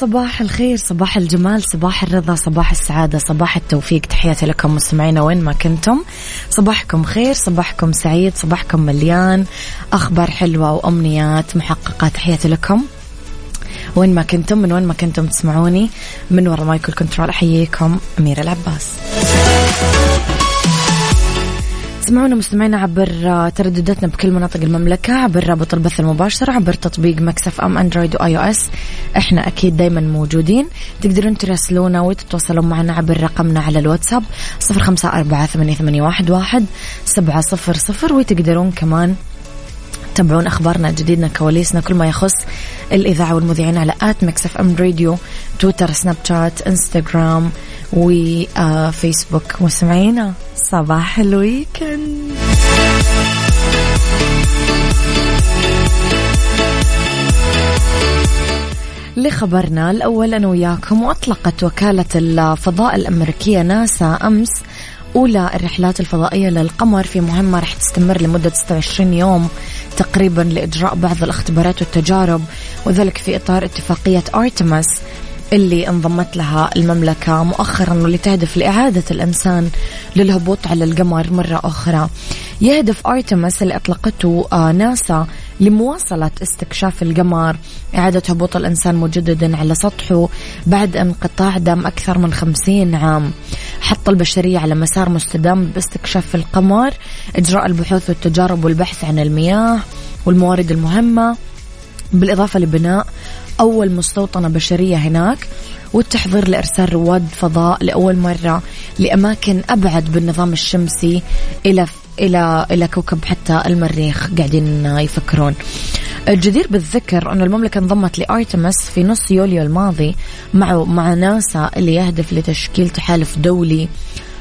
صباح الخير صباح الجمال صباح الرضا صباح السعادة صباح التوفيق. تحياتي لكم مستمعينا وين ما كنتم. صباحكم خير صباحكم سعيد صباحكم مليان أخبار حلوة وأمنيات محققة. تحياتي لكم وين ما كنتم من وين ما كنتم تسمعوني من وراء mic ال control أحييكم أميرة العباس. تسمعونا مستمعينا عبر تردداتنا بكل مناطق المملكة عبر رابط البث المباشر عبر تطبيق Mix FM Android و iOS إحنا أكيد دايما موجودين. تقدرون تراسلونا وتتواصلون معنا عبر رقمنا على الواتساب صفر خمسة أربعة ثمانية واحد سبعة صفر صفر وتقدرون كمان تتابعون أخبارنا جديدنا كواليسنا كل ما يخص الإذاعة والمذيعين على at Mix FM Radio تويتر سناب شات إنستغرام وفيسبوك مستمعينا. صباح ال weekend. لخبرنا الأول أنا وياكم وأطلقت وكالة الفضاء الأمريكية ناسا أمس أولى الرحلات الفضائية للقمر في مهمة رح تستمر لمدة 26 يوم تقريبا لإجراء بعض الأختبارات والتجارب وذلك في إطار اتفاقية أرتمس اللي انضمت لها المملكة مؤخرا واللي تهدف لإعادة الإنسان للهبوط على القمر مرة أخرى. يهدف أرتمس اللي أطلقته آه، ناسا لمواصلة استكشاف القمر. إعادة هبوط الإنسان مجددا على سطحه بعد انقطاع دام أكثر من خمسين عام. حط البشرية على مسار مستدام باستكشاف القمر إجراء البحوث والتجارب والبحث عن المياه والموارد المهمة. بالإضافة لبناء أول مستوطنة بشرية هناك والتحضير لإرسال رواد فضاء لأول مرة لأماكن أبعد بالنظام الشمسي إلى إلى إلى كوكب حتى المريخ قاعدين يفكرون. الجدير بالذكر أن المملكة انضمت لأرتمس في نص يوليو الماضي مع مع ناسا اللي يهدف لتشكيل تحالف دولي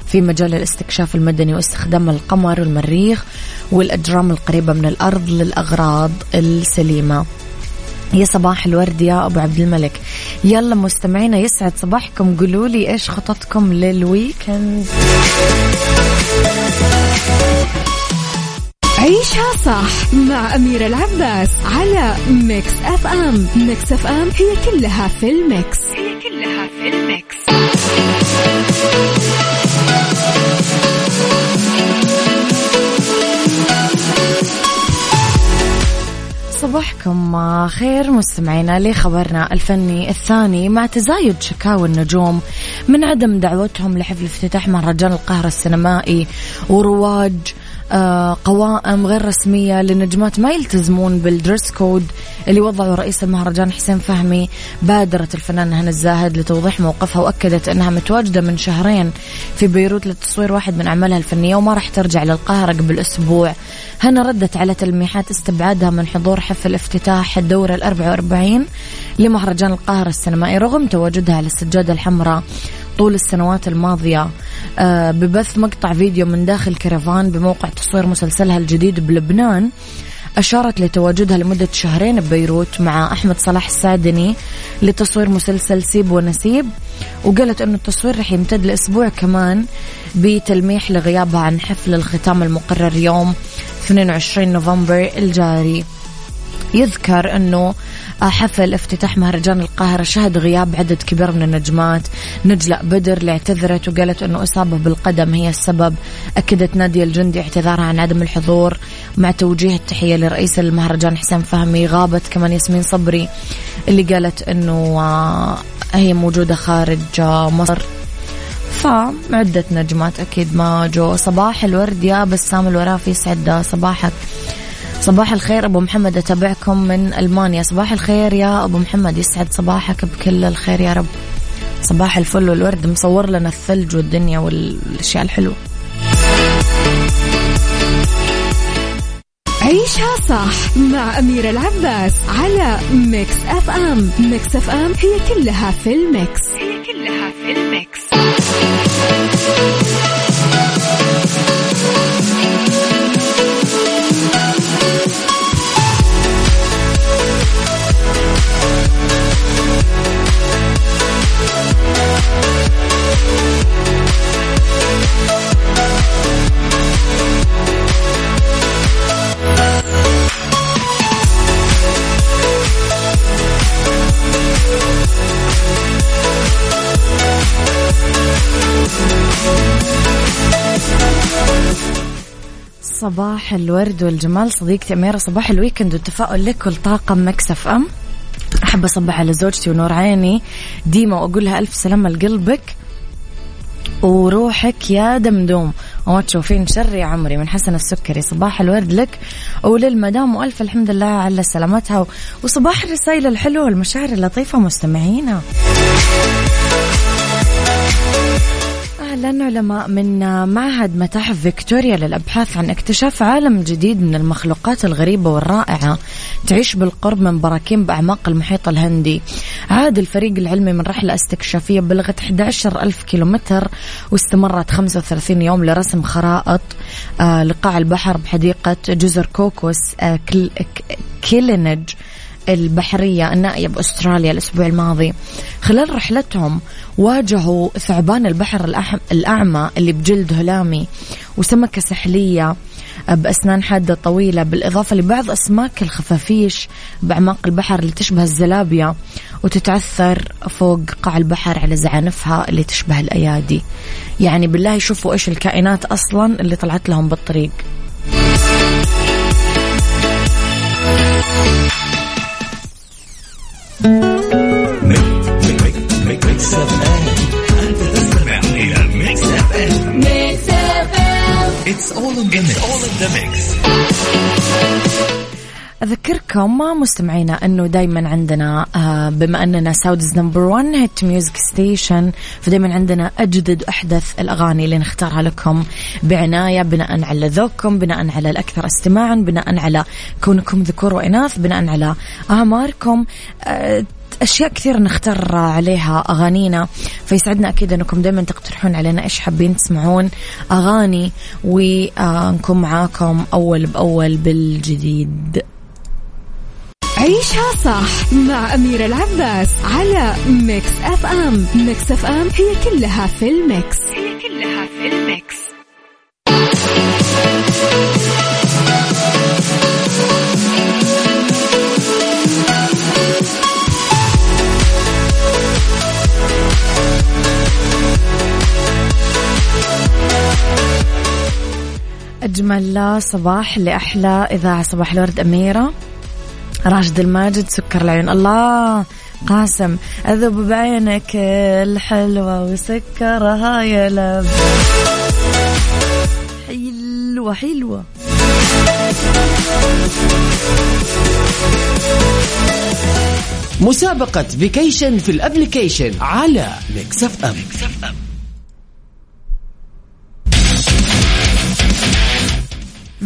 في مجال الاستكشاف المدني واستخدام القمر والمريخ والأجرام القريبة من الأرض للأغراض السليمة. يا صباح الورد يا أبو عبد الملك. يلا مستمعينا يسعد صباحكم. قولوا لي إيش خططكم للويكند عيشها صح مع أميرة العباس على Mix FM Mix FM هي كلها في ال mix. هي كلها في ال mix. صباحكم خير. مستمعينا لخبرنا الفني الثاني مع تزايد شكاوى النجوم من عدم دعوتهم لحفل افتتاح مهرجان القاهرة السينمائي ورواج آه، قوائم غير رسمية لنجمات ما يلتزمون بالدريس كود اللي وضعه رئيس المهرجان حسين فهمي. بادرت الفنانة هنا الزاهد لتوضيح موقفها وأكدت أنها متواجدة من شهرين في بيروت لتصوير واحد من أعمالها الفنية وما راح ترجع للقاهرة قبل أسبوع. هنا ردت على تلميحات استبعادها من حضور حفل افتتاح الدورة الأربع وأربعين لمهرجان القاهرة السينمائي رغم تواجدها على السجادة الحمراء. طول السنوات الماضية آه، ببث مقطع فيديو من داخل كرفان بموقع تصوير مسلسلها الجديد بلبنان أشارت لتواجدها لمدة شهرين ببيروت مع أحمد صلاح السادني لتصوير مسلسل سيب ونسيب وقالت أنه التصوير رح يمتد لأسبوع كمان بتلميح لغيابها عن حفل الختام المقرر يوم 22 نوفمبر الجاري. يذكر أنه حفل افتتاح مهرجان القاهرة شهد غياب عدد كبير من النجمات. نجلاء بدر اللي اعتذرت وقالت أنه إصابة بالقدم هي السبب. أكدت نادية الجندي اعتذارها عن عدم الحضور. مع توجيه التحية لرئيس المهرجان حسين فهمي غابت كمان ياسمين صبري اللي قالت أنه آه، هي موجودة خارج آه، مصر. فعدة نجمات أكيد ما جو. صباح الورد يا بسام الورافي يسعد صباحك. صباح الخير أبو محمد أتابعكم من ألمانيا. صباح الخير يا أبو محمد يسعد صباحك بكل الخير يا رب. صباح الفل والورد مصور لنا الثلج والدنيا والأشياء الحلوة. عيشها صح مع أميرة العباس على Mix FM Mix FM هي كلها في ال mix. هي كلها في ال mix. صباح الورد والجمال. صديقتي أميرة صباح ال weekend والتفاؤل لك والطاقم Mix FM. أحب أصبح على زوجتي ونور عيني. ديما وأقول لها ألف سلامة لقلبك. وروحك يا دمدوم. وما تشوفين شر يا عمري من حسن السكري. صباح الورد لك وللمدام وألف الحمد لله على سلامتها. وصباح الرسائل الحلوة والمشاعر اللطيفة مستمعينا. أعلن علماء من معهد متاحف فيكتوريا للأبحاث عن اكتشاف عالم جديد من المخلوقات الغريبة والرائعة تعيش بالقرب من براكين بأعماق المحيط الهندي. عاد الفريق العلمي من رحلة استكشافية بلغت 11 ألف كيلومتر واستمرت 35 يوم لرسم خرائط آه، لقاع البحر بحديقة جزر كوكوس آه، كيلينج. البحرية النائية بأستراليا الأسبوع الماضي. خلال رحلتهم واجهوا ثعبان البحر الأعمى اللي بجلد هلامي وسمكة سحلية بأسنان حادة طويلة بالإضافة لبعض أسماك الخفافيش بأعماق البحر اللي تشبه الزلابية وتتعثر فوق قاع البحر على زعانفها اللي تشبه الأيادي. يعني بالله يشوفوا إيش الكائنات أصلا اللي طلعت لهم بالطريق. Mix FM انت تستمع إلى Mix F M Mix أذكركم مستمعينا أنه دايما عندنا آه، بما أننا Saudi's number 1 hit music station فدايما عندنا أجدد وأحدث الأغاني اللي نختارها لكم بعناية بناء على ذوقكم بناء على الأكثر استماعا بناء على كونكم ذكور وإناث بناء على أعماركم. آه، أشياء كثير نختار عليها أغانينا فيسعدنا أكيد إنكم دائما تقترحون علينا إيش حابين تسمعون أغاني ونكون معاكم أول بأول بالجديد. عيشها صح مع أميرة العباس على Mix FM. Mix FM هي كلها في ال mix. هي كلها في ال mix. أجمل صباح لأحلى إذاعة صباح الورد أميرة. راشد الماجد سكر العيون الله قاسم أذوب بعينك الحلوة وسكرها يا لب حلوة حلوة. مسابقة vacation في ال application على Mix FM, Mix FM.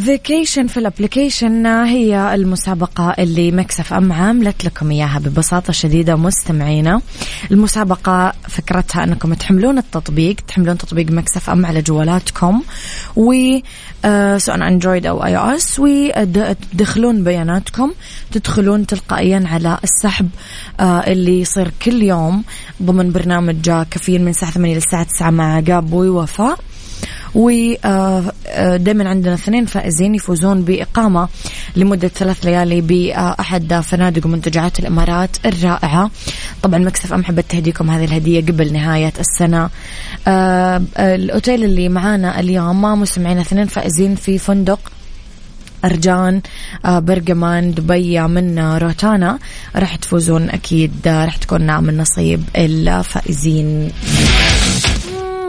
vacation في ال application هي المسابقة اللي Mix FM عاملت لكم إياها ببساطة شديدة مستمعينا المسابقة فكرتها أنكم تحملون التطبيق تحملون تطبيق Mix FM على جوالاتكم و آه، سواء Android أو iOS وتدخلون بياناتكم. تدخلون تلقائيا على السحب آه، اللي يصير كل يوم ضمن برنامج كافيين من الساعة 8 للساعة 9 مع قاب ووفاء. و آه، آه، عندنا اثنين فائزين يفوزون بإقامة لمدة ثلاث ليالي بأحد فنادق ومنتجعات الإمارات الرائعة. طبعا مكسف أم حبت تهديكم هذه الهدية قبل نهاية السنة. آه، الأوتيل اللي معانا اليوم ما مستمعين اثنين فائزين في فندق أرجان برجمان دبي من روتانا. راح تفوزون أكيد راح تكون من نصيب الفائزين.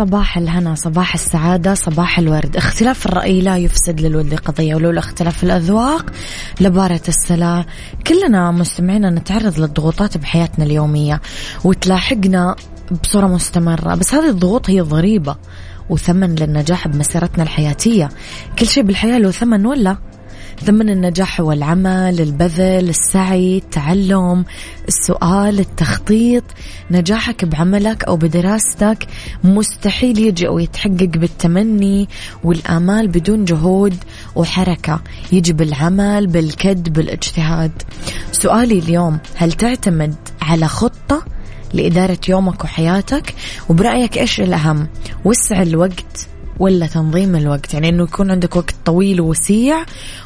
صباح الهنا صباح السعادة صباح الورد. اختلاف الرأي لا يفسد للود قضية ولولا اختلاف الأذواق لبارة السلع كلنا مستمعين نتعرض للضغوطات بحياتنا اليومية وتلاحقنا بصورة مستمرة. بس هذه الضغوط هي ضريبة وثمن للنجاح بمسيرتنا الحياتية. كل شيء بالحياة له ثمن ولا؟ ثمن النجاح هو العمل البذل السعي التعلم السؤال التخطيط. نجاحك بعملك أو بدراستك مستحيل يجي أو يتحقق بالتمني والآمال بدون جهود وحركة. يجي بالعمل بالكد بالاجتهاد. سؤالي اليوم هل تعتمد على خطة لإدارة يومك وحياتك؟ وبرأيك إيش الأهم؟ وسع الوقت ولا تنظيم الوقت؟ يعني إنه يكون عندك وقت طويل ووسيع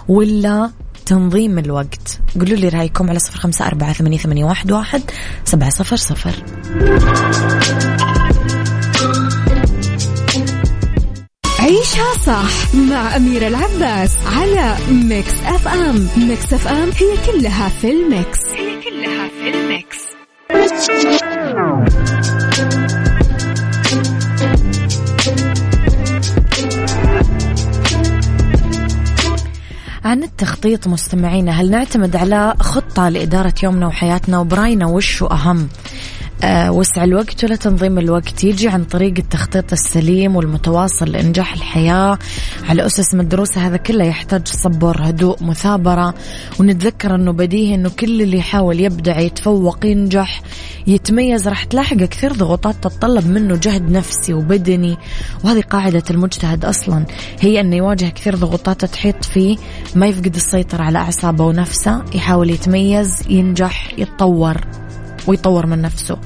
ولا تنظيم الوقت؟ قولوا لي رأيكم على صفر خمسة أربعة ثمانية, ثمانية واحد, واحد سبعة صفر صفر. عيشها صح مع أميرة العباس على Mix FM. Mix FM هي كلها في ال mix. هي كلها في ال mix. عن التخطيط مستمعينا هل نعتمد على خطة لإدارة يومنا وحياتنا؟ وبراينا وشو أهم؟ وسع الوقت ولا تنظيم الوقت. يجي عن طريق التخطيط السليم والمتواصل لإنجاح الحياة. على أسس مدروسة هذا كله يحتاج صبر هدوء مثابرة. ونتذكر أنه بديهي أنه كل اللي يحاول يبدع يتفوق ينجح يتميز راح تلاحق كثير ضغوطات تتطلب منه جهد نفسي وبدني. وهذه قاعدة المجتهد أصلا هي أنه يواجه كثير ضغوطات تحيط فيه. ما يفقد السيطرة على أعصابه ونفسه يحاول يتميز ينجح يتطور. ويطور من نفسه.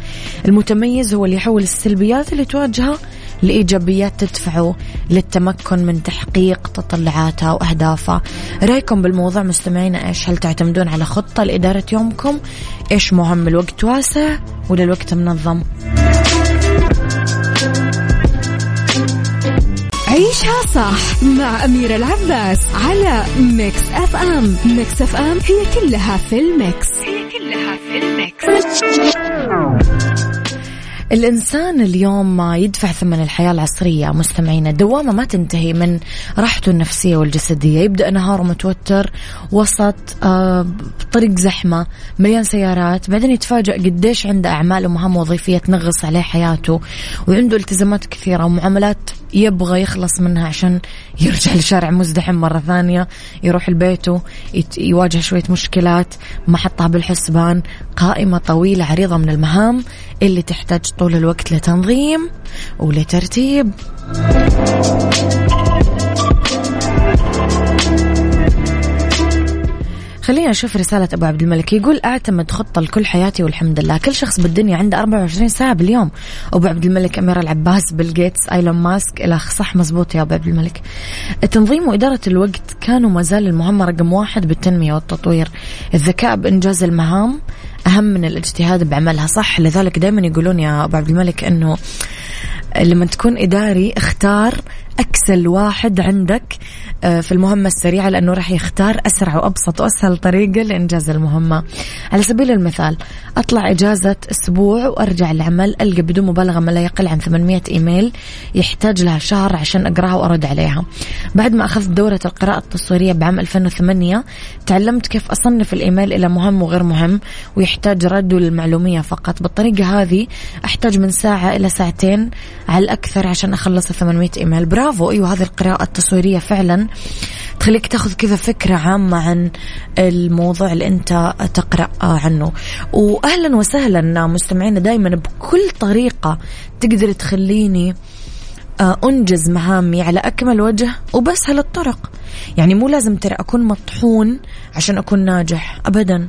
المتميز هو اللي يحول السلبيات اللي تواجهه لإيجابيات تدفعه للتمكن من تحقيق تطلعاته وأهدافه. رأيكم بالموضوع مستمعينا إيش؟ هل تعتمدون على خطة لإدارة يومكم؟ إيش مهم؟ الوقت واسع ولا الوقت منظم؟ عيشها صح مع أميرة العباس على Mix FM. Mix FM هي كلها في ال mix. كلها في الميكس. الإنسان اليوم ما يدفع ثمن الحياة العصرية مستمعينا دوامة ما تنتهي من راحته النفسية والجسدية. يبدأ نهاره متوتر وسط آه طريق زحمة مليان سيارات بعدين يتفاجأ قديش عنده أعمال ومهام وظيفية تنغص عليه حياته وعنده التزامات كثيرة ومعاملات يبغى يخلص منها عشان يرجع لشارع مزدحم مرة ثانية يروح لبيته يواجه شوية مشكلات ما حطها بالحسبان قائمة طويلة عريضة من المهام. اللي تحتاج طول الوقت لتنظيم ولترتيب. خلينا نشوف رسالة أبو عبد الملك. يقول أعتمد خطة لكل حياتي والحمد لله. كل شخص بالدنيا عنده 24 ساعة باليوم. أبو عبد الملك أمير العباس بيل جيتس أيلون ماسك إلى صح مزبوط يا أبو عبد الملك. التنظيم وإدارة الوقت كانوا ما زال المهمة رقم واحد بالتنمية والتطوير. الذكاء بإنجاز المهام أهم من الاجتهاد بعملها صح؟ لذلك دائما يقولون يا أبو عبد الملك أنه لما تكون إداري اختار أكسل واحد عندك آه، في المهمة السريعة لأنه راح يختار أسرع وأبسط وأسهل طريقة لإنجاز المهمة. على سبيل المثال أطلع إجازة أسبوع وأرجع العمل ألقى بدون مبالغة ما لا يقل عن 800 إيميل يحتاج لها شهر عشان أقراها وأرد عليها. بعد ما أخذت دورة القراءة التصويرية بعام 2008 تعلمت كيف أصنف الإيميل إلى مهم وغير مهم ويحتاج رد للمعلومية فقط. بالطريقة هذه أحتاج من ساعة إلى ساعتين على الأكثر عشان أخلص 800 إيميل. برافو! أيوة هذه القراءة التصويرية فعلا تخليك تاخذ كذا فكرة عامة عن الموضوع اللي أنت تقرأ عنه. وأهلا وسهلا مستمعينا دايما بكل طريقة تقدر تخليني آه، أنجز مهامي على أكمل وجه وبسهل الطرق. يعني مو لازم ترى أكون مطحون عشان أكون ناجح أبدا.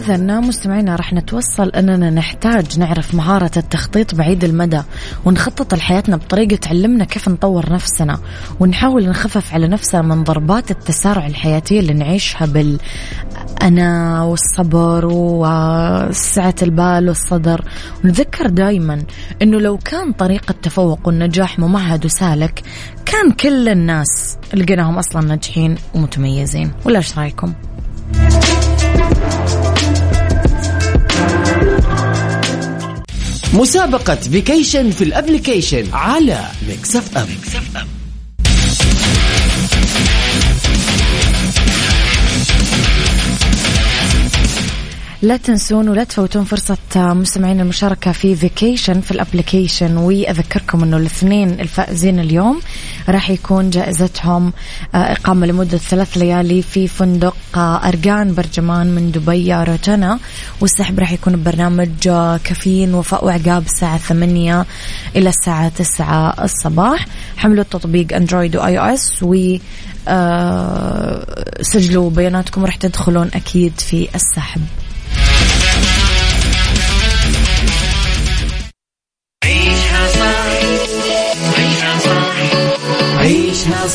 إذا مستمعينا راح نتوصل أننا نحتاج نعرف مهارة التخطيط بعيد المدى ونخطط لحياتنا بطريقة تعلمنا كيف نطور نفسنا ونحاول نخفف على نفسنا من ضربات التسارع الحياتية اللي نعيشها بالأنا والصبر وسعة البال والصدر ونذكر دايما أنه لو كان طريق التفوق والنجاح ممهد وسالك كان كل الناس لقيناهم أصلا ناجحين ومتميزين ولا إيش رأيكم؟ مسابقة vacation في ال application على Mix FM, Mix FM. لا تنسون ولا تفوتون فرصة مستمعين المشاركة في vacation في ال application وأذكركم أنه الاثنين الفائزين اليوم راح يكون جائزتهم آه، إقامة لمدة ثلاث ليالي في فندق آه، أرجان برجمان من دبي روتانا. والسحب راح يكون ببرنامج آه، كافيين وفاء وعقاب الساعة ثمانية إلى الساعة تسعة الصباح. حملوا التطبيق أندرويد وآي أو إس و سجلوا بياناتكم راح تدخلون أكيد في السحب.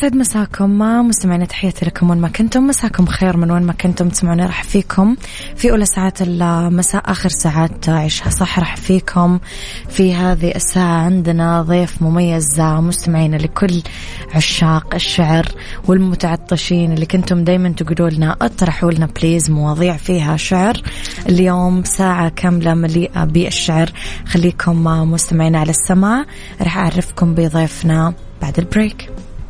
يسعد مساكم ما مستمعين تحياتي لكم وين ما كنتم. مساكم خير من وين ما كنتم تسمعوني راح فيكم في أولى ساعات المساء آخر ساعات عيشها. صح راح فيكم في هذه الساعة عندنا ضيف مميز مستمعين لكل عشاق الشعر والمتعطشين اللي كنتم دايما تقولوا لنا اطرحوا لنا بليز مواضيع فيها شعر. اليوم ساعة كاملة مليئة بالشعر. خليكم مستمعين على السماع. راح أعرفكم بضيفنا بعد ال break.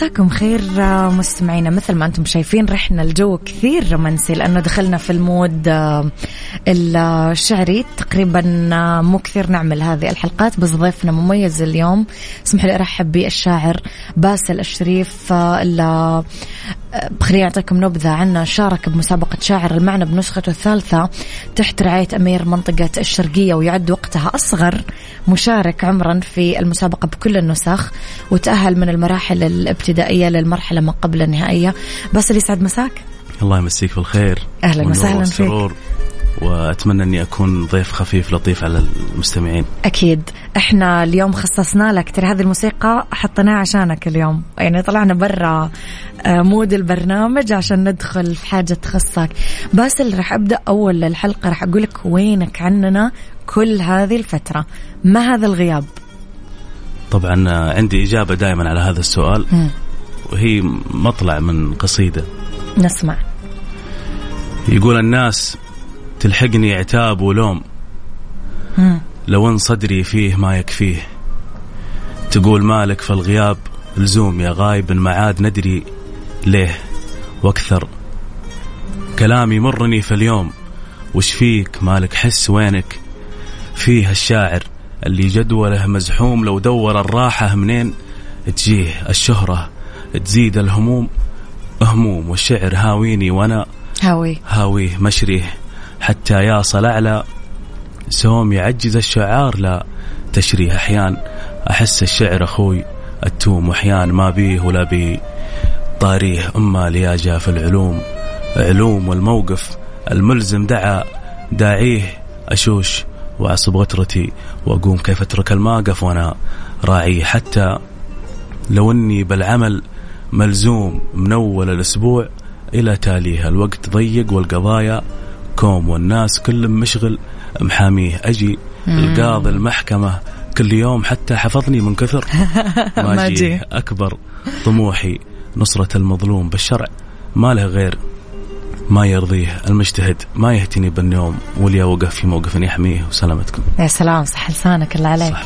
مساكم خير مستمعينا. مثل ما أنتم شايفين رحنا الجو كثير رومانسي لأنه دخلنا في ال mood آه، الشعري تقريبا آه، مو كثير نعمل هذه الحلقات بس ضيفنا مميز اليوم. اسمح لي أرحب بالشاعر باسل الشريف آه، اللي خليني أعطيكم نبذة عنه شارك بمسابقة شاعر المعنى بنسخته الثالثة تحت رعاية أمير منطقة الشرقية ويعد وقتها أصغر مشارك عمرا في المسابقة بكل النسخ وتأهل من المراحل الابتدائية للمرحلة ما قبل النهائية. بس اللي يسعد مساك؟ الله يمسيك بالخير. أهلا وسهلا فيك. وأتمنى أني أكون ضيف خفيف لطيف على المستمعين. أكيد. إحنا اليوم خصصنا لك. ترى هذه الموسيقى حطيناها عشانك اليوم. يعني طلعنا برا آه، مود البرنامج عشان ندخل في حاجة تخصك. باسل راح أبدأ أول الحلقة. راح أقول لك وينك عننا كل هذه الفترة. ما هذا الغياب؟ طبعا آه، عندي إجابة دائما على هذا السؤال. مم. وهي مطلع من قصيدة. نسمع. يقول الناس تلحقني عتاب ولوم. لو ان صدري فيه ما يكفيه. تقول مالك في الغياب لزوم يا غايب ما عاد ندري ليه وأكثر. كلامي مرني في اليوم. وش فيك؟ مالك حس وينك؟ فيه الشاعر اللي جدوله مزحوم لو دور الراحة منين؟ تجيه الشهرة تزيد الهموم. هموم والشعر هاويني وأنا هاوي. هاويه مشريه. حتى يصل أعلى سوم يعجز الشعار. لا تشريه أحيان أحس الشعر أخوي التوم وأحيان ما بيه ولا بيه طاريه أما لياجا في العلوم علوم والموقف الملزم دعا داعيه أشوش وأعصب غترتي وأقوم كيف أترك الماقف وأنا راعيه حتى لو أني بالعمل ملزوم من أول الأسبوع إلى تاليها الوقت ضيق والقضايا كوم والناس كل مشغل محاميه أجي القاضي المحكمة كل يوم حتى حفظني من كثر ما ما جي. جي أكبر طموحي نصرة المظلوم بالشرع. ما له غير ما يرضيه المجتهد. ما يهتني بالنوم واللي وقف في موقف يحميه. وسلامتكم. يا سلام صح لسانك الله عليك. صح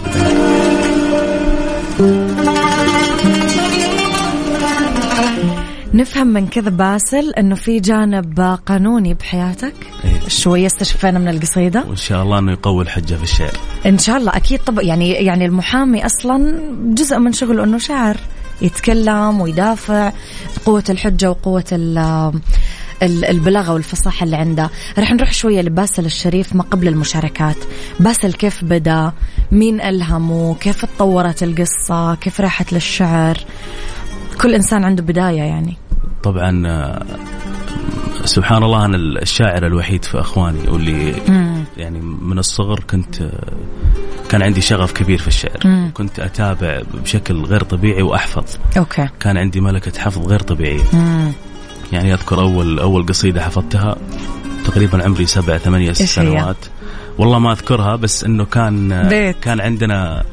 نفهم من كذا باسل إنه في جانب قانوني بحياتك. إيه. شوية استشفينا من القصيدة. وإن شاء الله أنه يقوي الحجة في الشعر. إن شاء الله. أكيد طبعا يعني يعني المحامي أصلا جزء من شغله إنه شاعر يتكلم ويدافع قوة الحجة وقوة ال- ال- البلاغة والفصاحة اللي عنده. رح نروح شوية لباسل الشريف ما قبل المشاركات. باسل كيف بدأ؟ مين ألهمه؟ كيف تطورت القصة؟ كيف راحت للشعر؟ كل إنسان عنده بداية يعني. طبعا آه، سبحان الله أنا الشاعر الوحيد في أخواني واللي مم. يعني من الصغر كنت آه، كان عندي شغف كبير في الشعر مم. كنت أتابع بشكل غير طبيعي وأحفظ okay كان عندي ملكة حفظ غير طبيعية مم. يعني أذكر أول أول قصيدة حفظتها تقريبا عمري سبع ثمانية؟ سنوات والله ما أذكرها بس إنه كان بيت. كان عندنا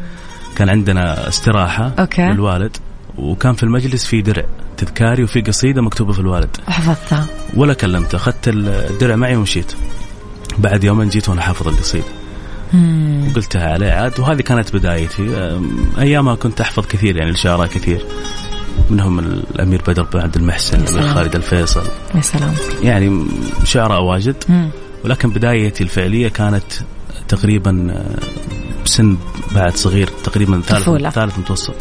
كان عندنا استراحة okay. للوالد وكان في المجلس في درع تذكاري وفي قصيدة مكتوبة في الوالد. حفظتها ولا كلمته أخذت الدرع معي ومشيت. بعد يومين جيت وأنا حافظ القصيدة. مم. قلتها عليه عاد وهذه كانت بدايتي. أيامها كنت أحفظ كثير يعني الشعراء كثير. منهم الأمير بدر بن عبد المحسن الأمير سلام. خالد الفيصل. يا سلام. يعني شعراء واجد. مم. ولكن بدايتي الفعلية كانت تقريبا بسن بعد صغير تقريبا ثالث طفولة. ثالث متوسط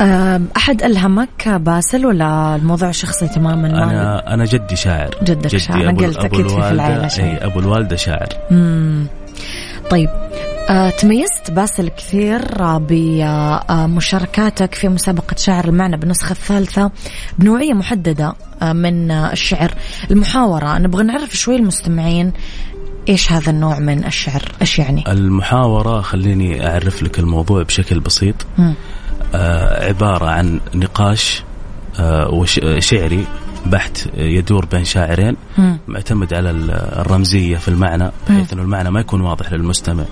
أم، أحد ألهمك باسل ولا الموضوع شخصي تماما ما أنا أنا جدي شاعر جدك جدي شاعر. أبو قلت أكيد في- شيء. أي أبو الوالدة شاعر مم. طيب آه، تميزت باسل كثير بمشاركاتك في مسابقة شعر المعنى بالنسخة الثالثة بنوعية محددة من الشعر المحاورة نبغى نعرف شوي المستمعين إيش هذا النوع من الشعر إيش يعني المحاورة خليني أعرف لك الموضوع بشكل بسيط مم. آه عبارة عن نقاش آه وش- شعري بحت يدور بين شاعرين مم. معتمد على ال- الرمزية في المعنى بحيث أنه المعنى ما يكون واضح للمستمع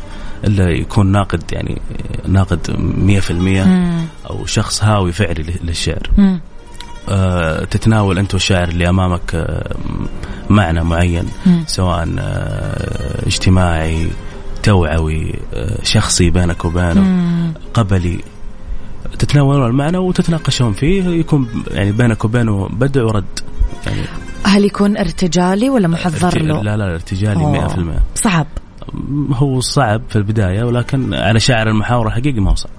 إلا يكون ناقد يعني ناقد مية في المية مم. أو شخص هاوي فعلي للشعر مم. آه، تتناول أنت والشاعر اللي أمامك آه، معنى معين. سواء آه، اجتماعي توعوي شخصي بينك وبينه. قبلي تتناولون المعنى وتتناقشون فيه يكون يعني بينك وبينه بدء ورد يعني هل يكون ارتجالي ولا محضر له لا لا ارتجالي أوه. 100% صعب هو صعب في البداية ولكن على شاعر المحاورة حقيقي ما هو صعب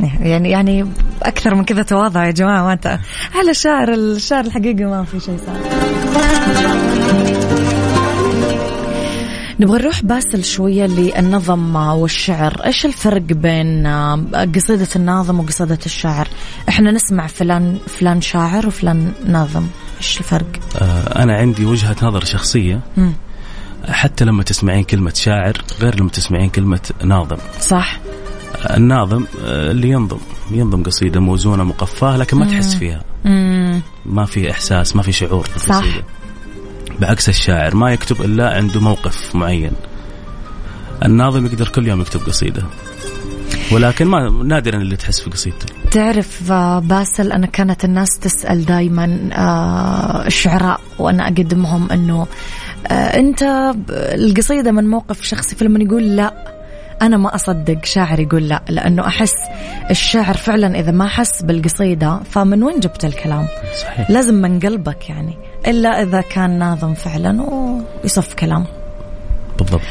يعني يعني أكثر من كذا تواضع يا جماعة ما انت على الشعر الشعر الحقيقي ما في شيء صعب نبغى نروح باسل شوية للنظم والشعر. إيش الفرق بين آه، قصيدة الناظم وقصيدة الشاعر؟ إحنا نسمع فلان فلان شاعر وفلان ناظم. إيش الفرق؟ آه، أنا عندي وجهة نظر شخصية. حتى لما تسمعين كلمة شاعر غير لما تسمعين كلمة ناظم. صح. الناظم آه، اللي ينظم ينظم قصيدة موزونة مقفاة لكن ما تحس فيها. مم. ما في إحساس ما في شعور في صح. القصيدة. بعكس الشاعر ما يكتب إلا عنده موقف معين. الناظم يقدر كل يوم يكتب قصيدة. ولكن ما نادرا اللي تحس في قصيدته. تعرف آه، باسل أنا كانت الناس تسأل دايما آه، الشعراء وأنا أقدمهم أنه آه، أنت ب- القصيدة من موقف شخصي فلما يقول لا أنا ما أصدق شاعر يقول لا لأنه أحس الشاعر فعلا إذا ما حس بالقصيدة فمن وين جبت الكلام؟ صحيح. لازم من قلبك يعني إلا إذا كان ناظم فعلا ويصف كلام. بالضبط.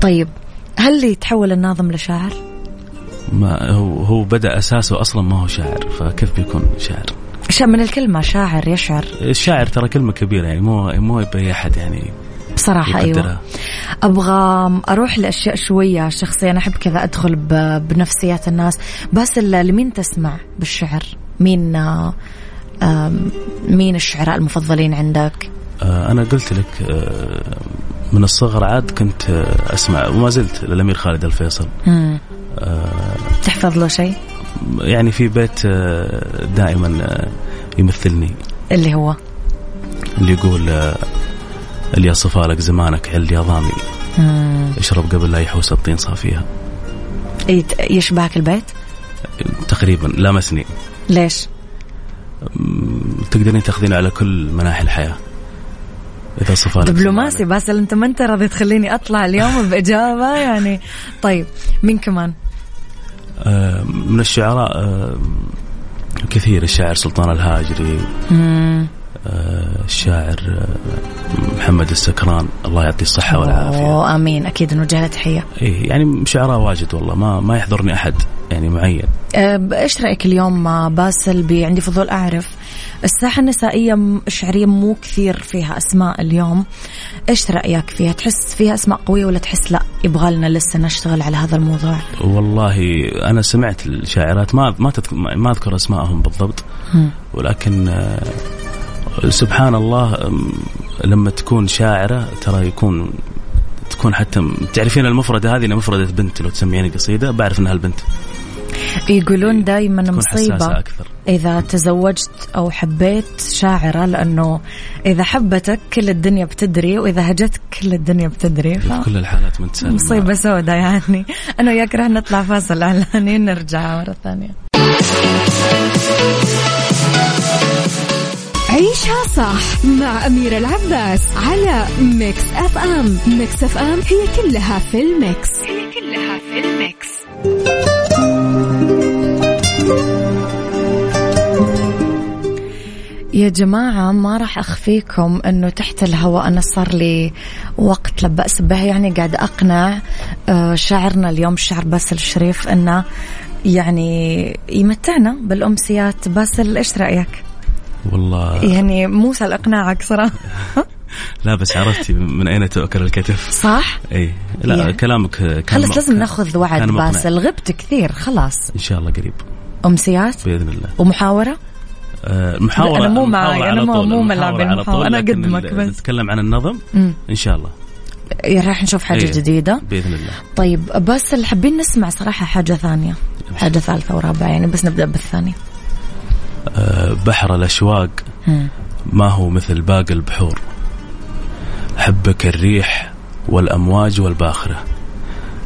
طيب هل يتحول الناظم لشاعر؟ ما هو هو بدأ أساسه أصلا ما هو شاعر فكيف بيكون شاعر؟ شا من الكلمة شاعر يشعر. الشاعر ترى كلمة كبيرة يعني مو مو بأي أحد يعني بصراحة أيوة. يقدرها. أبغى أروح لأشياء شوية شخصية أنا أحب كذا أدخل بنفسيات الناس. بس لمين تسمع بالشعر؟ مين مين الشعراء المفضلين عندك؟ آه، أنا قلت لك آه، من الصغر عاد كنت آه، أسمع وما زلت للأمير خالد الفيصل. مم. آه، تحفظ له شيء؟ يعني في بيت دائما يمثلني. اللي هو؟ اللي يقول اللي صفالك زمانك عل يا ضامي. اشرب قبل لا يحوس الطين صافيها يشبهك البيت؟ تقريبا لامسني. ليش؟ تقدرين تاخذين على كل مناحي الحياة. إذا صفالك دبلوماسي. باسل أنت ما أنت راضي تخليني أطلع اليوم بإجابة؟ يعني طيب مين كمان؟ آه، من الشعراء آه، كثير الشاعر سلطان الهاجري. مم. آه، الشاعر آه، محمد السكران الله يعطيه الصحة والعافية. أوه، آمين. أكيد نوجه له تحية. إيه يعني شعراء واجد والله ما ما يحضرني أحد يعني معين. أه، إيش رأيك اليوم آه، باسل بي؟ عندي فضول أعرف. الساحة النسائية الشعرية مو كثير فيها أسماء اليوم. إيش رأيك فيها؟ تحس فيها أسماء قوية ولا تحس لا يبغى لنا لسه نشتغل على هذا الموضوع؟ والله أنا سمعت الشاعرات ما ما ما أذكر أسمائهم بالضبط. ولكن آه، سبحان الله لما تكون شاعرة ترى يكون تكون حتى تعرفين المفردة هذه؟ مفردة بنت لو تسمعيني قصيدة بعرف أنها البنت. يقولون دائما حساسة أكثر. إذا تزوجت أو حبيت شاعرة لأنه إذا حبتك كل الدنيا بتدري وإذا هجتك كل الدنيا بتدري ف... في كل الحالات من تسلم مصيبة سوداء يعني. أنا وياك راح نطلع فاصل إعلاني نرجع مرة ثانية. عيشها صح مع أميرة العباس على Mix FM. Mix FM هي كلها في ال mix. هي كلها في ال mix. يا جماعة ما راح أخفيكم أنه تحت الهواء أنا صار لي وقت لا بأس به. يعني قاعد أقنع آه، شاعرنا اليوم الشاعر باسل الشريف أنه يعني يمتعنا بالأمسيات. باسل إيش رأيك؟ والله. يعني مو سهل إقناعك صراحة. لا بس عرفتي من أين تؤكل الكتف؟ صح؟ أي. لا يعني. كلامك كان خلص لازم ناخذ وعد. باسل. غبت كثير خلاص. إن شاء الله قريب. أمسيات بإذن الله. ومحاورة؟ آه، المحاورة أنا مو معي، أنا مو- مو على المحاورة، لكن قدمك بس. نتكلم عن النظم. مم. إن شاء الله. راح نشوف حاجة إيه، جديدة. بإذن الله. طيب بس اللي حابين نسمع صراحة حاجة ثانية. حاجة ثالثة ورابعة يعني بس نبدأ بالثانية. بحر الأشواق. ما هو مثل باقي البحور. حبك الريح والأمواج والباخرة.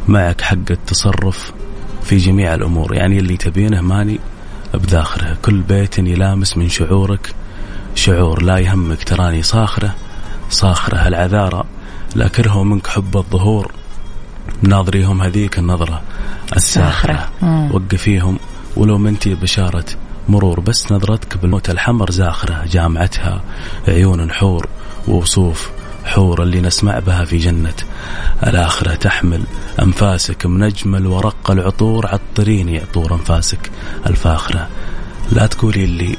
معك حق التصرف في جميع الأمور. يعني اللي تبينه ماني بداخره. كل بيت يلامس من شعورك. شعور لا يهمك تراني صاخرة. صاخرة العذارى لا كرهوا منك حب الظهور. ناظريهم هذيك النظرة الساخرة. وقفيهم. ولو منتي بشارة مرور بس نظرتك بالموت الحمر زاخرة جامعتها عيون حور ووصوف حور اللي نسمع بها في جنة. الآخرة تحمل أنفاسك من أجمل ورق العطور عطريني عطور أنفاسك. الفاخرة لا تقولي اللي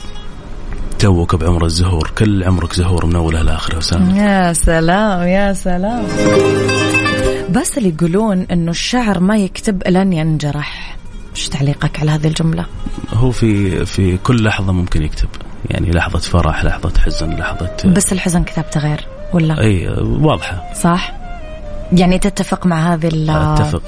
توك بعمر الزهور كل عمرك زهور من أولها لآخرة وسام يا سلام يا سلام. بس اللي يقولون إنه الشعر ما يكتب لن ينجرح. إيش تعليقك على هذه الجملة؟ هو في في كل لحظة ممكن يكتب يعني لحظة فرح لحظة حزن لحظة بس الحزن كتابته غير ولا؟ أي واضحة صح؟ يعني تتفق مع هذه ال- أتفق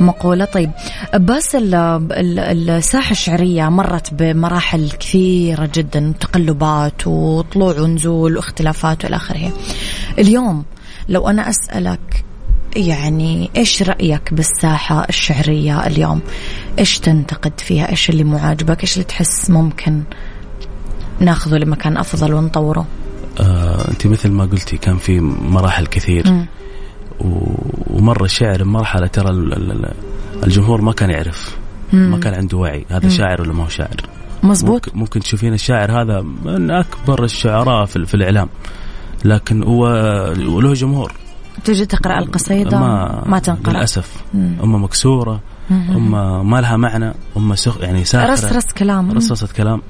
مقولة طيب بس ال- ال- الساحة الشعرية مرت بمراحل كثيرة جدا تقلبات وطلوع ونزول واختلافات والى آخره اليوم لو أنا أسألك يعني إيش رأيك بالساحة الشعرية اليوم؟ إيش تنتقد فيها؟ إيش اللي مو عاجبك إيش اللي تحس ممكن ناخذه لمكان أفضل ونطوره؟ آه أنت مثل ما قلتي كان في مراحل كثير. مم. و- ومر الشعر بمرحلة ترى ال- ال- ال- الجمهور ما كان يعرف. ما كان عنده وعي. هذا شاعر ولا ما هو شاعر؟ مزبوط. ممكن, ممكن تشوفين الشاعر هذا من أكبر الشعراء في, في الإعلام. لكن هو له جمهور. تجي تقرأ القصيدة؟ ما, ما تنقرأ. للأسف. اما مكسورة اما ما لها معنى اما سخ يعني ساخرة. رس كلام. رصصة كلام.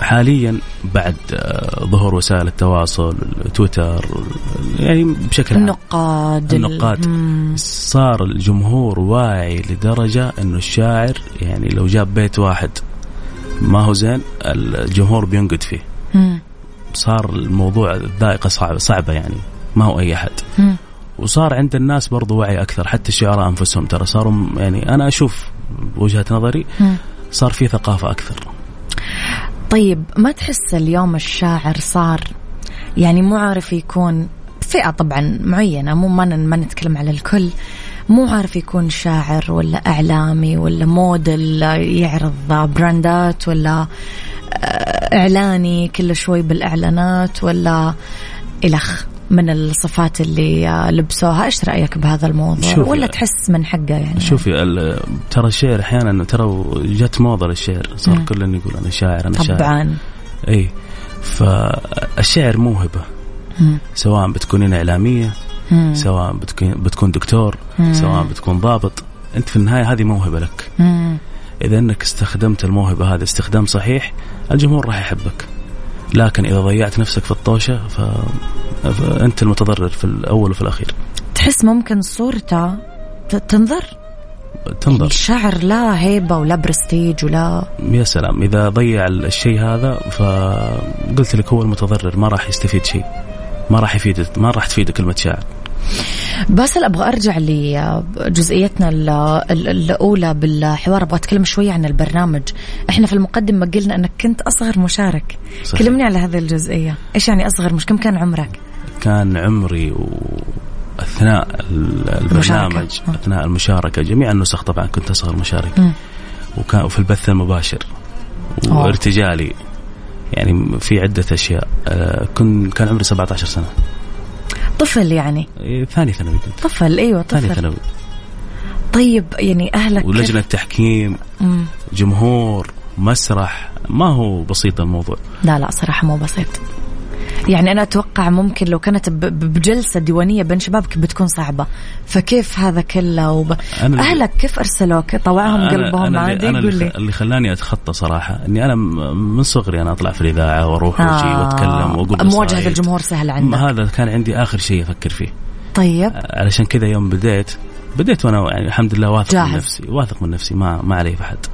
حاليا بعد آه، ظهور وسائل التواصل تويتر يعني بشكل عام. النقاد ال- النقاد. صار الجمهور واعي لدرجة إنه الشاعر يعني لو جاب بيت واحد ما هو زين الجمهور بينقد فيه. صار الموضوع الذائقة صعبة صعبة يعني. ما هو أحد مم. وصار عند الناس برضو وعي أكثر حتى الشعراء أنفسهم ترى صاروا يعني أنا أشوف بوجهة نظري. صار في ثقافة أكثر طيب ما تحس اليوم الشاعر صار يعني مو عارف يكون فئة طبعا معينة مو ما ما نتكلم على الكل مو عارف يكون شاعر ولا إعلامي ولا موديل يعرض براندات ولا آه، إعلاني كل شوي بالإعلانات ولا إلخ من الصفات اللي آه، لبسوها. إيش رأيك بهذا الموضوع؟ شوفي، ولا تحس من حقه يعني؟ شوفي ترى الشعر أحيانا ترى جت موضة للشعر صار كل يقول أنا شاعر أنا شاعر. طبعا. إي فالشعر موهبة. مم. سواء بتكونين إعلامية مم. سواء بتكون بتكون دكتور سواء بتكون ضابط أنت في النهاية هذه موهبة لك. مم. إذا إنك استخدمت الموهبة هذه استخدام صحيح الجمهور راح يحبك. لكن إذا ضيعت نفسك في الطوشة ف... فانت المتضرر في الأول وفي الأخير. تحس ممكن صورته تنظر؟ تنظر. الشعر لا هيبة ولا برستيج ولا يا سلام إذا ضيع الشيء هذا فقلت لك هو المتضرر ما راح يستفيد شيء. ما راح يفيدك ما راح تفيده كلمة شاعر. باسل أبغى أرجع لجزئيتنا ال- ال- الأولى بالحوار. أبغى أتكلم شوية عن البرنامج. إحنا في المقدمة قلنا أنك كنت أصغر مشارك. صحيح. كلمني على هذه الجزئية. إيش يعني أصغر؟ مش كم كان عمرك؟ كان عمري و... أثناء ال- المشاركة. البرنامج م. أثناء المشاركة. جميع النسخ طبعا كنت أصغر مشارك. مم. وكان وفي البث المباشر. وارتجالي. يعني في عدة أشياء. آه، كن كان عمري 17 سنة. طفل يعني. إيه، ثاني ثانوي طفل أيوه ثاني طفل. ثانوي. طيب يعني أهلك ولجنة تحكيم. جمهور مسرح ما هو بسيط الموضوع. لا لا صراحة مو بسيط. يعني أنا أتوقع ممكن لو كانت بجلسة ديوانية بين شبابك بتكون صعبة. فكيف هذا كله؟ وب... أنا أهلك كيف أرسلوك؟ طوعهم قلبهم أنا عادي أنا اللي, لي. اللي خلاني أتخطى صراحة إني أنا م- من صغري أنا أطلع في الإذاعة وأروح وأجي وأتكلم وأقول مواجهة قصايد. الجمهور سهل عندك. هذا كان عندي آخر شيء أفكر فيه. طيب. علشان كذا يوم بديت بديت وأنا يعني الحمد لله واثق جاهز. من نفسي واثق من نفسي ما ما علي في حد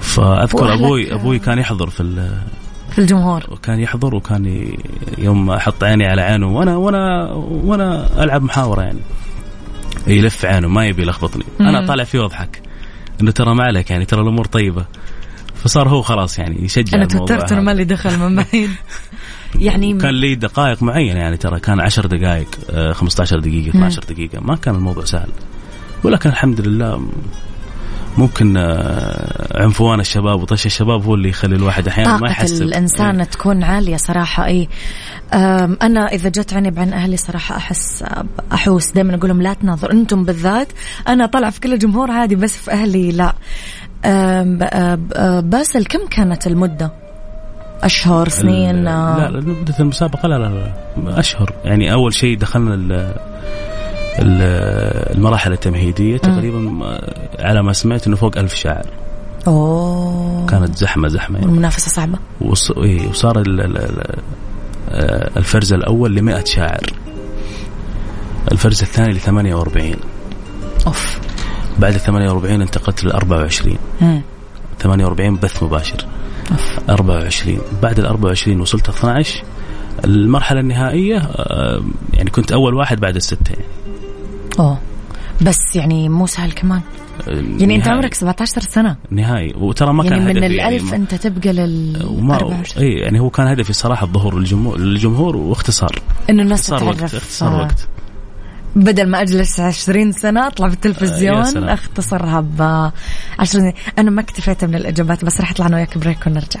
فأذكر أبوي أبوي كان يحضر في ال- في الجمهور. كان يحضر وكان يوم أحط عيني على عينه وأنا وأنا وأنا ألعب محاورة يعني. يلف عينه ما يبي يلخبطني. أنا طالع فيه وأضحك. إنه ترى ما عليك يعني ترى الأمور طيبة. فصار هو خلاص يعني يشجع الموضوع توترت هذا. مالي دخل من بعيد. يعني كان لي دقائق معينة يعني ترى كان 10 دقائق آه، 15 دقيقة 12 دقيقة. ما كان الموضوع سهل. ولكن الحمد لله ممكن آه، عنفوان الشباب وطش الشباب هو اللي يخلي الواحد أحيانا ما يحس الإنسان تكون عالية صراحة أي أم، أنا إذا جت عني بعين أهلي صراحة أحس أحوس دائما أقول لهم لا تناظر أنتم بالذات. أنا طالع في كل الجمهور عادي بس في أهلي لا. ب- ب- باسل كم كانت المدة؟ أشهر سنين؟ لا آه، لا مدة المسابقة لا لا لا أشهر. يعني أول شيء دخلنا المراحل التمهيدية تقريبا على ما سمعت إنه فوق ألف شاعر. أوه. كانت زحمة زحمة. يعني المنافسة صعبة. وص... إيه، وصار ال... ال... ال... آه، الفرز الأول ل 100 شاعر. الفرز الثاني ل 48 أوف. بعد ال 48 انتقلت لل 24 مم. 48 بث مباشر. 24 بعد ال 24 وصلت 12 المرحلة النهائية آه، يعني كنت أول واحد بعد الستة يعني أوه. بس يعني مو سهل كمان. يعني أنت عمرك 17 سنة. نهائي. وترى ما يعني كان من هدفي الألف يعني أنت تبقى لل وما 24 اي يعني هو كان هدفي الصراحه الظهور للجمهور للجمهور واختصار. إنه الناس اختصار وقت اختصار آه، وقت. بدل ما أجلس 20 سنة أطلع آه، بالتلفزيون سلام. اختصرها ب 10 سنين أنا ما اكتفيت من الإجابات بس راح أطلع أنا وياك break ونرجع.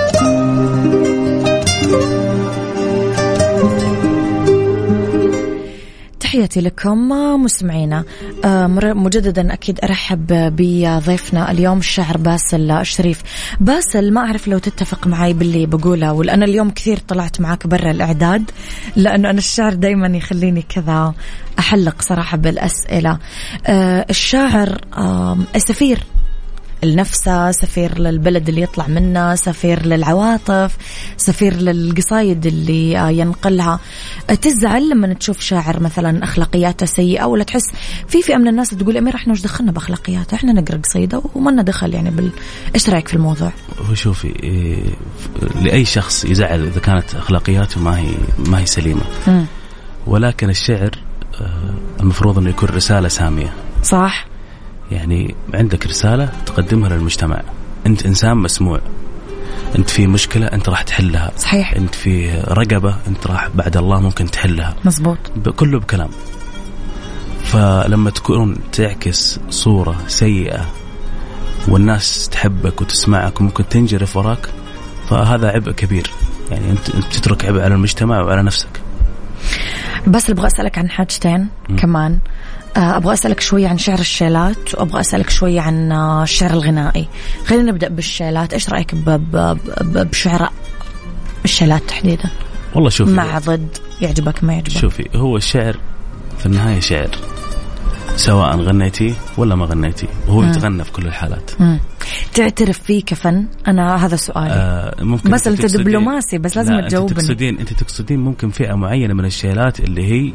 تحياتي لكم مستمعينا آه، مجددا أكيد أرحب بضيفنا اليوم الشاعر باسل الشريف. باسل ما أعرف لو تتفق معي باللي بقوله وأنا اليوم كثير طلعت معك برا الإعداد لأنه أنا الشعر دائما يخليني كذا أحلق صراحة بالأسئلة. آه، الشاعر سفير لنفسه سفير للبلد اللي يطلع منه سفير للعواطف سفير للقصايد اللي آه، ينقلها. تزعل لما تشوف شاعر مثلا أخلاقياته سيئة ولا تحس في فئة من الناس تقول أمير إحنا وش دخلنا بأخلاقياته؟ إحنا نقرأ قصيدة وما لنا دخل يعني بال إيش رأيك في الموضوع؟ هو شوفي إيه، لأي شخص يزعل إذا كانت أخلاقياته ما هي ما هي سليمة. مم. ولكن الشعر آه، المفروض إنه يكون رسالة سامية. صح. يعني عندك رسالة تقدمها للمجتمع. أنت إنسان مسموع. أنت في مشكلة أنت راح تحلها. صحيح. أنت في رقبة أنت راح بعد الله ممكن تحلها. مزبوط كله بكلام. فلما تكون تعكس صورة سيئة والناس تحبك وتسمعك وممكن تنجرف وراك فهذا عبء كبير. يعني انت تترك عبء على المجتمع وعلى نفسك. بس أبغى أسألك عن حاجتين كمان. آه، أبغى أسألك شوية عن شعر الشيلات وأبغى أسألك شوية عن آه، الشعر الغنائي. خلينا نبدأ بالشيلات. إيش رأيك ب- ب- ب- بشعراء الشيلات تحديدا؟ والله شوفي مع ضد يعجبك ما يعجبك؟ شوفي هو الشعر في النهاية شعر سواء غنيتي ولا ما غنيتي وهو يتغنى في كل الحالات. مم. تعترف فيه كفن؟ أنا هذا سؤالي. آه ممكن بس تقصدين- دبلوماسي، بس لازم لا، تجاوبني. انت تقصدين أنت تقصدين ممكن فئة معينة من الشيلات اللي هي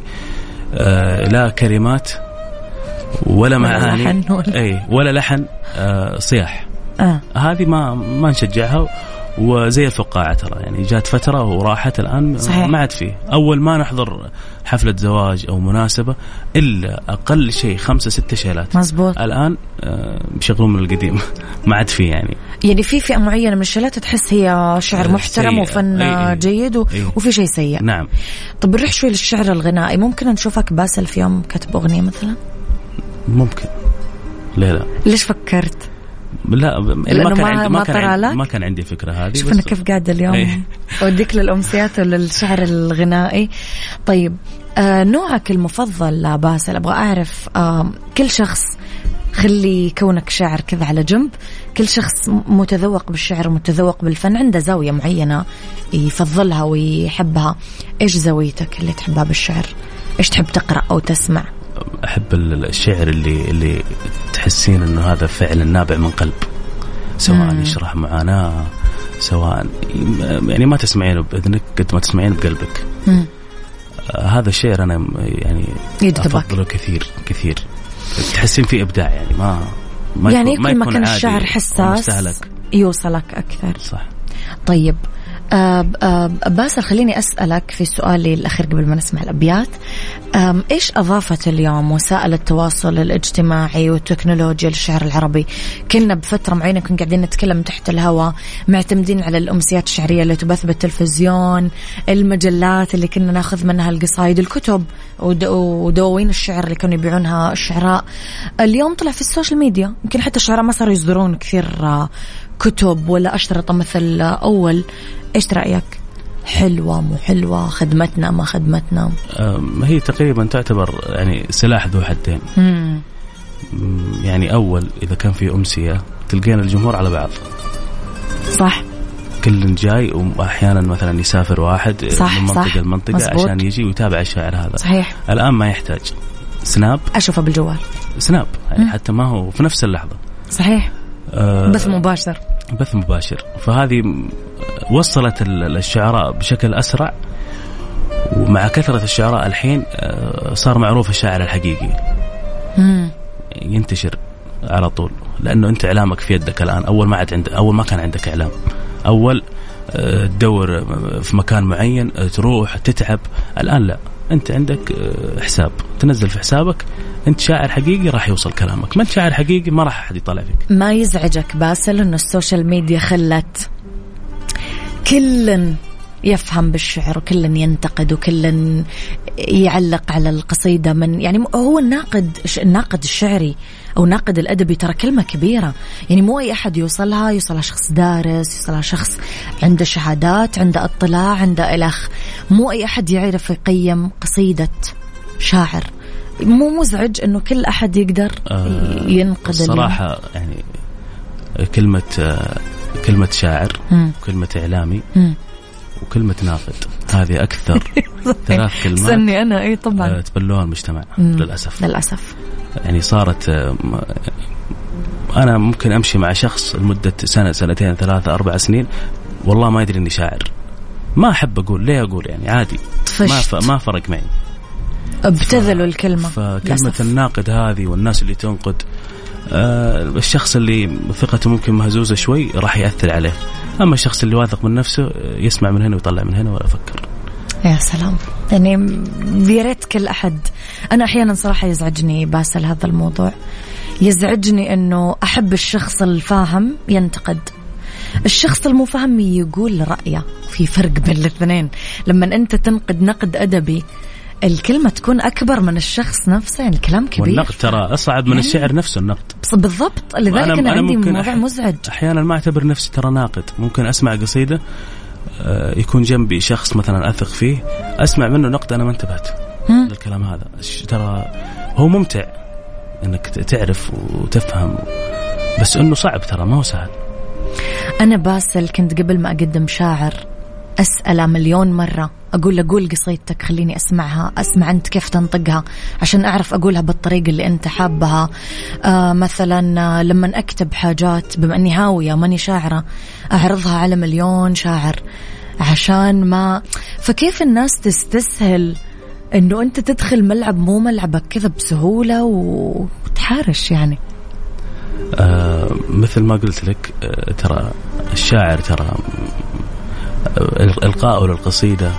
آه لا كلمات ولا معاني لحن ولا- إي ولا لحن آه صياح آه. هذه ما ما نشجعها وزي الفقاعة ترى يعني جات فترة وراحت الآن صحيح. ما عاد فيه أول ما نحضر حفلة زواج أو مناسبة إلا أقل شيء خمسة ستة شيلات مزبوط الآن آه، بيشغلون من القديم ما عاد فيه يعني يعني في فئة معينة من الشيلات تحس هي شعر آه، محترم سيء. وفن أي- أي. جيد و... أي. وفي شيء سيء نعم طب نروح شوي للشعر الغنائي ممكن نشوفك باسل في يوم كتب أغنية مثلا ممكن. ليه لا. ليش فكرت؟ لا لأنه ما كان ما- عندي ما كان عندي؟ ما كان عندي فكرة هذه شوف أنا كيف قاعدة اليوم. إيه. أوديك للأمسيات وللشعر الغنائي. طيب آه نوعك المفضل باسل أبغى أعرف آه كل شخص خلي كونك شاعر كذا على جنب كل شخص متذوق بالشعر ومتذوق بالفن عنده زاوية معينة يفضلها ويحبها إيش زاويتك اللي تحبها بالشعر؟ إيش تحب تقرأ أو تسمع؟ أحب ال- الشعر اللي اللي تحسين إنه هذا فعلا نابع من قلب سواء مم. يشرح معاناة سواء يعني ما تسمعينه بإذنك قد ما تسمعينه بقلبك مم. آه، هذا الشعر أنا يعني يجذبك. أفضله كثير كثير تحسين فيه إبداع يعني ما ما يعني يكون- كل ما كان الشعر حساس يوصلك أكثر صح طيب باسل خليني أسألك في سؤالي الأخير قبل ما نسمع الأبيات. إيش أضافت اليوم وسائل التواصل الاجتماعي والتكنولوجيا للشعر العربي؟ كنا بفترة معينة كنا قاعدين نتكلم تحت الهواء معتمدين على الأمسيات الشعرية اللي تبث بالتلفزيون المجلات اللي كنا ناخذ منها القصايد الكتب ود- ودواوين الشعر اللي كانوا يبيعونها الشعراء اليوم طلع في ال social media يمكن حتى الشعراء ما صاروا يصدرون كثير آه، كتب ولا أشرطة مثل أول. إيش رأيك؟ حلوة مو حلوة خدمتنا ما خدمتنا. هي تقريبا تعتبر يعني سلاح ذو حدين. مم. يعني أول إذا كان في أمسية تلقين الجمهور على بعض. صح. كل جاي واحيانا مثلا يسافر واحد صح، من منطقة صح. لمنطقة مزبوط. عشان يجي ويتابع الشاعر هذا. صحيح. الآن ما يحتاج. سناب. أشوفه بالجوال. سناب يعني مم. حتى ما هو في نفس اللحظة. صحيح. آه، بث مباشر. بث مباشر. فهذه وصلت ال- الشعراء بشكل أسرع ومع كثرة الشعراء الحين آه، صار معروف الشاعر الحقيقي. مم. ينتشر على طول لأنه أنت إعلامك في يدك الآن. أول ما عاد عند أول ما كان عندك إعلام. أول آه، تدور في مكان معين آه، تروح تتعب. الآن لا أنت عندك آه، حساب. تنزل في حسابك انت شاعر حقيقي راح يوصل كلامك. ما انت شاعر حقيقي ما راح أحد يطلع فيك. ما يزعجك باسل انه ال social media خلت كل يفهم بالشعر وكل ينتقد وكل يعلق على القصيدة من يعني هو الناقد الناقد الشعري أو ناقد الأدبي ترى كلمة كبيرة. يعني مو أي أحد يوصلها يوصلها شخص دارس يوصلها شخص عنده شهادات عنده اطلاع عنده إلخ مو أي أحد يعرف يقيم قصيدة شاعر. مو مزعج إنه كل أحد يقدر آه، ينقد الصراحة يعني كلمة آه، كلمة شاعر وكلمه إعلامي وكلمة ناقد هذه أكثر ثلاث كلمات سني أنا. أي طبعا. آه، تبلوها المجتمع للأسف. للأسف. يعني صارت أنا ممكن أمشي مع شخص لمدة سنة سنتين ثلاثة أربع سنين والله ما يدري إني شاعر. ما أحب أقول ليه أقول يعني؟ عادي. طفشت. ما ما فرق معي. ابتذلوا الكلمة. فكلمة للأسف. الناقد هذه والناس اللي تنقد آه الشخص اللي ثقته ممكن مهزوزة شوي راح يأثر عليه. أما الشخص اللي واثق من نفسه يسمع من هنا ويطلع من هنا ولا يفكر يا سلام. يعني يا ريت كل أحد. أنا أحيانا صراحة يزعجني باسل هذا الموضوع. يزعجني أنه أحب الشخص الفاهم ينتقد. الشخص المفهم يقول رأيه في فرق بين الاثنين. لما أنت تنقد نقد أدبي الكلمة تكون أكبر من الشخص نفسه يعني الكلام كبير. والنقد ترى أصعب من يعني الشعر نفسه النقد. بالضبط. لذلك أنا, أنا عندي موضوع مزعج. أحيانا ما أعتبر نفسي ترى ناقد. ممكن أسمع قصيدة آه، يكون جنبي شخص مثلا أثق فيه أسمع منه نقد أنا ما انتبهت. للكلام هذا. ترى هو ممتع إنك تعرف وتفهم بس إنه صعب ترى ما هو سهل. أنا باسل كنت قبل ما أقدم شاعر اساله مليون مرة. أقول له قول قصيدتك خليني أسمعها أسمع أنت كيف تنطقها عشان أعرف أقولها بالطريقة اللي أنت حابها. آه مثلا آه لما أكتب حاجات بما إني هاوية ماني شاعرة أعرضها على مليون شاعر عشان ما فكيف الناس تستسهل إنه أنت تدخل ملعب مو ملعبك كذا بسهولة وتحارش يعني؟ آه مثل ما قلت لك آه ترى الشاعر ترى القائه للقصيده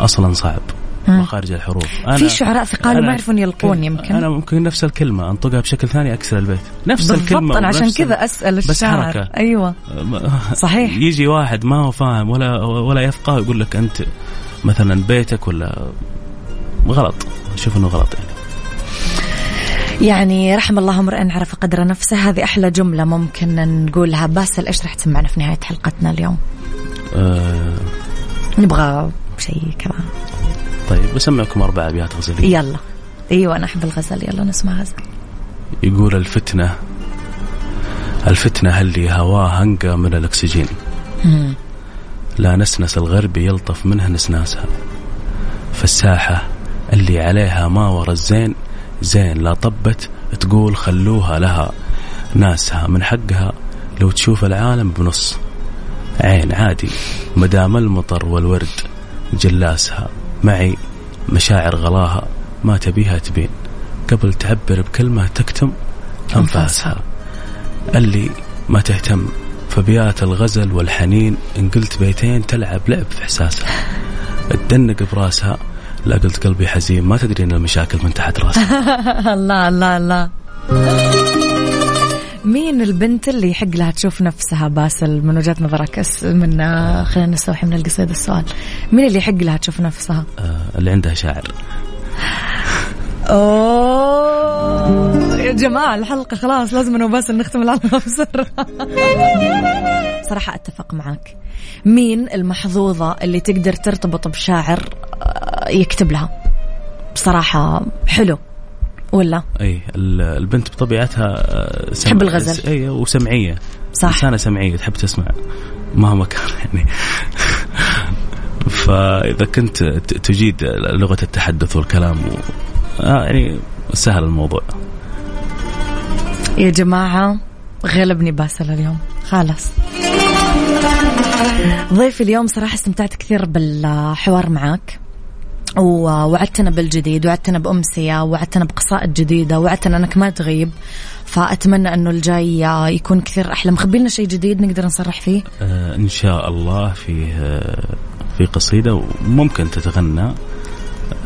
أصلا صعب مخارج الحروف. أنا في شعراء ثقال ما يعرفون يلقون يمكن. أنا ممكن نفس الكلمة أنطقها بشكل ثاني أكسر البيت. نفس بالضبط الكلمة أنا عشان كذا أسأل الشاعر. بس حركة. أيوه. صحيح. يجي واحد ما هو فاهم ولا ولا يفقه يقول لك أنت مثلا بيتك ولا غلط. أشوف إنه غلط يعني. يعني رحم الله امرئ عرف قدر نفسه. هذه أحلى جملة ممكن نقولها. باسل إيش راح تسمعنا في نهاية حلقتنا اليوم؟ أه. نبغى شيء كذا. طيب بسمعكم أربع أبيات غزليه يلا. أيوه أنا أحب الغزل يلا نسمع غزل يقول الفتنة الفتنة هل لي هواها انقى من الأكسجين؟ مم. لا نسنس الغرب يلطف منها نسناسها. فالساحة اللي عليها ما ورا الزين زين لا طبت تقول خلوها لها. ناسها من حقها لو تشوف العالم بنص. عين عادي. مدام المطر والورد جلاسها. معي مشاعر غلاها. ما تبيها تبين. قبل تعبر بكلمة تكتم أنفاسها. اللي ما تهتم. فبيات الغزل والحنين. إن قلت بيتين تلعب لعب في إحساسها. تدنق براسها. لا قلت قلبي حزين. ما تدري إن المشاكل من تحت راسها. الله الله الله. مين البنت اللي يحق لها تشوف نفسها باسل من وجهة نظرك؟ من آه، خلينا نستوحي من القصيدة السؤال. مين اللي يحق لها تشوف نفسها؟ آه اللي عندها شاعر. أوه يا جماعة الحلقة خلاص لازم أنا وباسل نختم الحلقة بسرعة. صراحة أتفق معك مين المحظوظة اللي تقدر ترتبط بشاعر آه، يكتب لها؟ بصراحة حلو. ولا؟ أي البنت بطبيعتها آه، سم... تحب الغزل. اي وسمعية. صح. إنسانة سمعية تحب تسمع. مهما كان يعني. فإذا كنت تجيد لغة التحدث والكلام و... آه يعني سهل الموضوع. يا جماعة غلبني باسل اليوم. خلاص. ضيفي اليوم صراحة استمتعت كثير بالحوار معك ووعدتنا بالجديد وعدتنا بأمسية وعدتنا بقصائد جديدة وعدتنا أنك ما تغيب. فأتمنى أنه الجاي يكون كثير أحلى. مخبي لنا شيء جديد نقدر نصرح فيه؟ آه إن شاء الله في آه في قصيدة وممكن تتغنى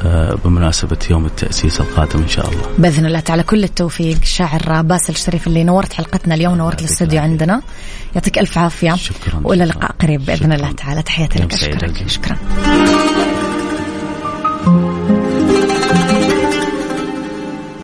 آه، بمناسبة يوم التأسيس القادم إن شاء الله. بإذن الله تعالى. كل التوفيق شاعر باسل الشريف اللي نورت حلقتنا اليوم نورت الاستوديو عندنا. يعطيك ألف عافية. شكرا. وإلى لقاء قريب بإذن الله تعالى. تحياتي لك. أشكرك. شكرا. Thank you.